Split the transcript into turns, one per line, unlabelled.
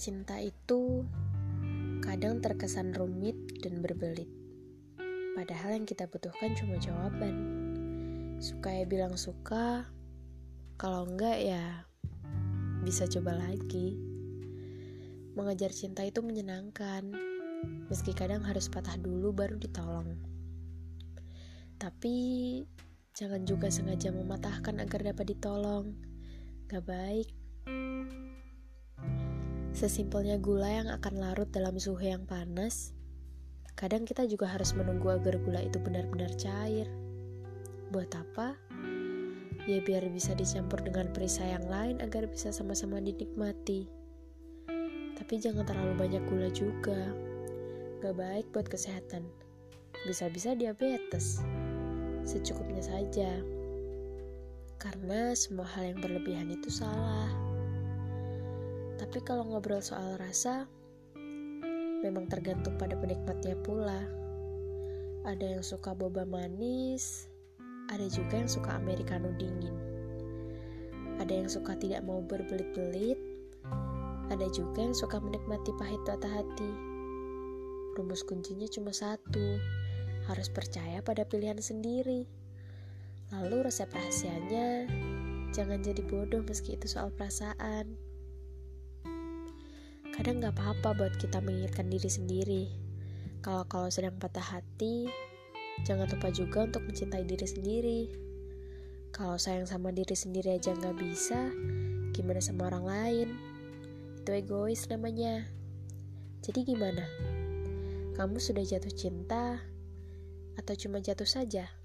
Cinta itu kadang terkesan rumit dan berbelit. Padahal yang kita butuhkan cuma jawaban. Suka ya bilang suka, kalau enggak ya bisa coba lagi. Mengejar cinta itu menyenangkan, meski kadang harus patah dulu baru ditolong. Tapi jangan juga sengaja mematahkan agar dapat ditolong. Gak baik. Sesimpelnya gula yang akan larut dalam suhu yang panas, kadang kita juga harus menunggu agar gula itu benar-benar cair. Buat apa? Ya biar bisa dicampur dengan perisai yang lain agar bisa sama-sama dinikmati. Tapi jangan terlalu banyak gula juga. Gak baik buat kesehatan. Bisa-bisa diabetes. Secukupnya saja. Karena semua hal yang berlebihan itu salah. Tapi kalau ngobrol soal rasa, memang tergantung pada penikmatnya pula. Ada yang suka boba manis, ada juga yang suka americano dingin. Ada yang suka tidak mau berbelit-belit, ada juga yang suka menikmati pahit patah hati. Rumus kuncinya cuma satu, harus percaya pada pilihan sendiri. Lalu resep rahasianya, jangan jadi bodoh meski itu soal perasaan. Kadang gak apa-apa buat kita mengingatkan diri sendiri. Kalau kalau sedang patah hati, jangan lupa juga untuk mencintai diri sendiri. Kalau sayang sama diri sendiri aja gak bisa, gimana sama orang lain? Itu egois namanya. Jadi gimana? Kamu sudah jatuh cinta atau cuma jatuh saja?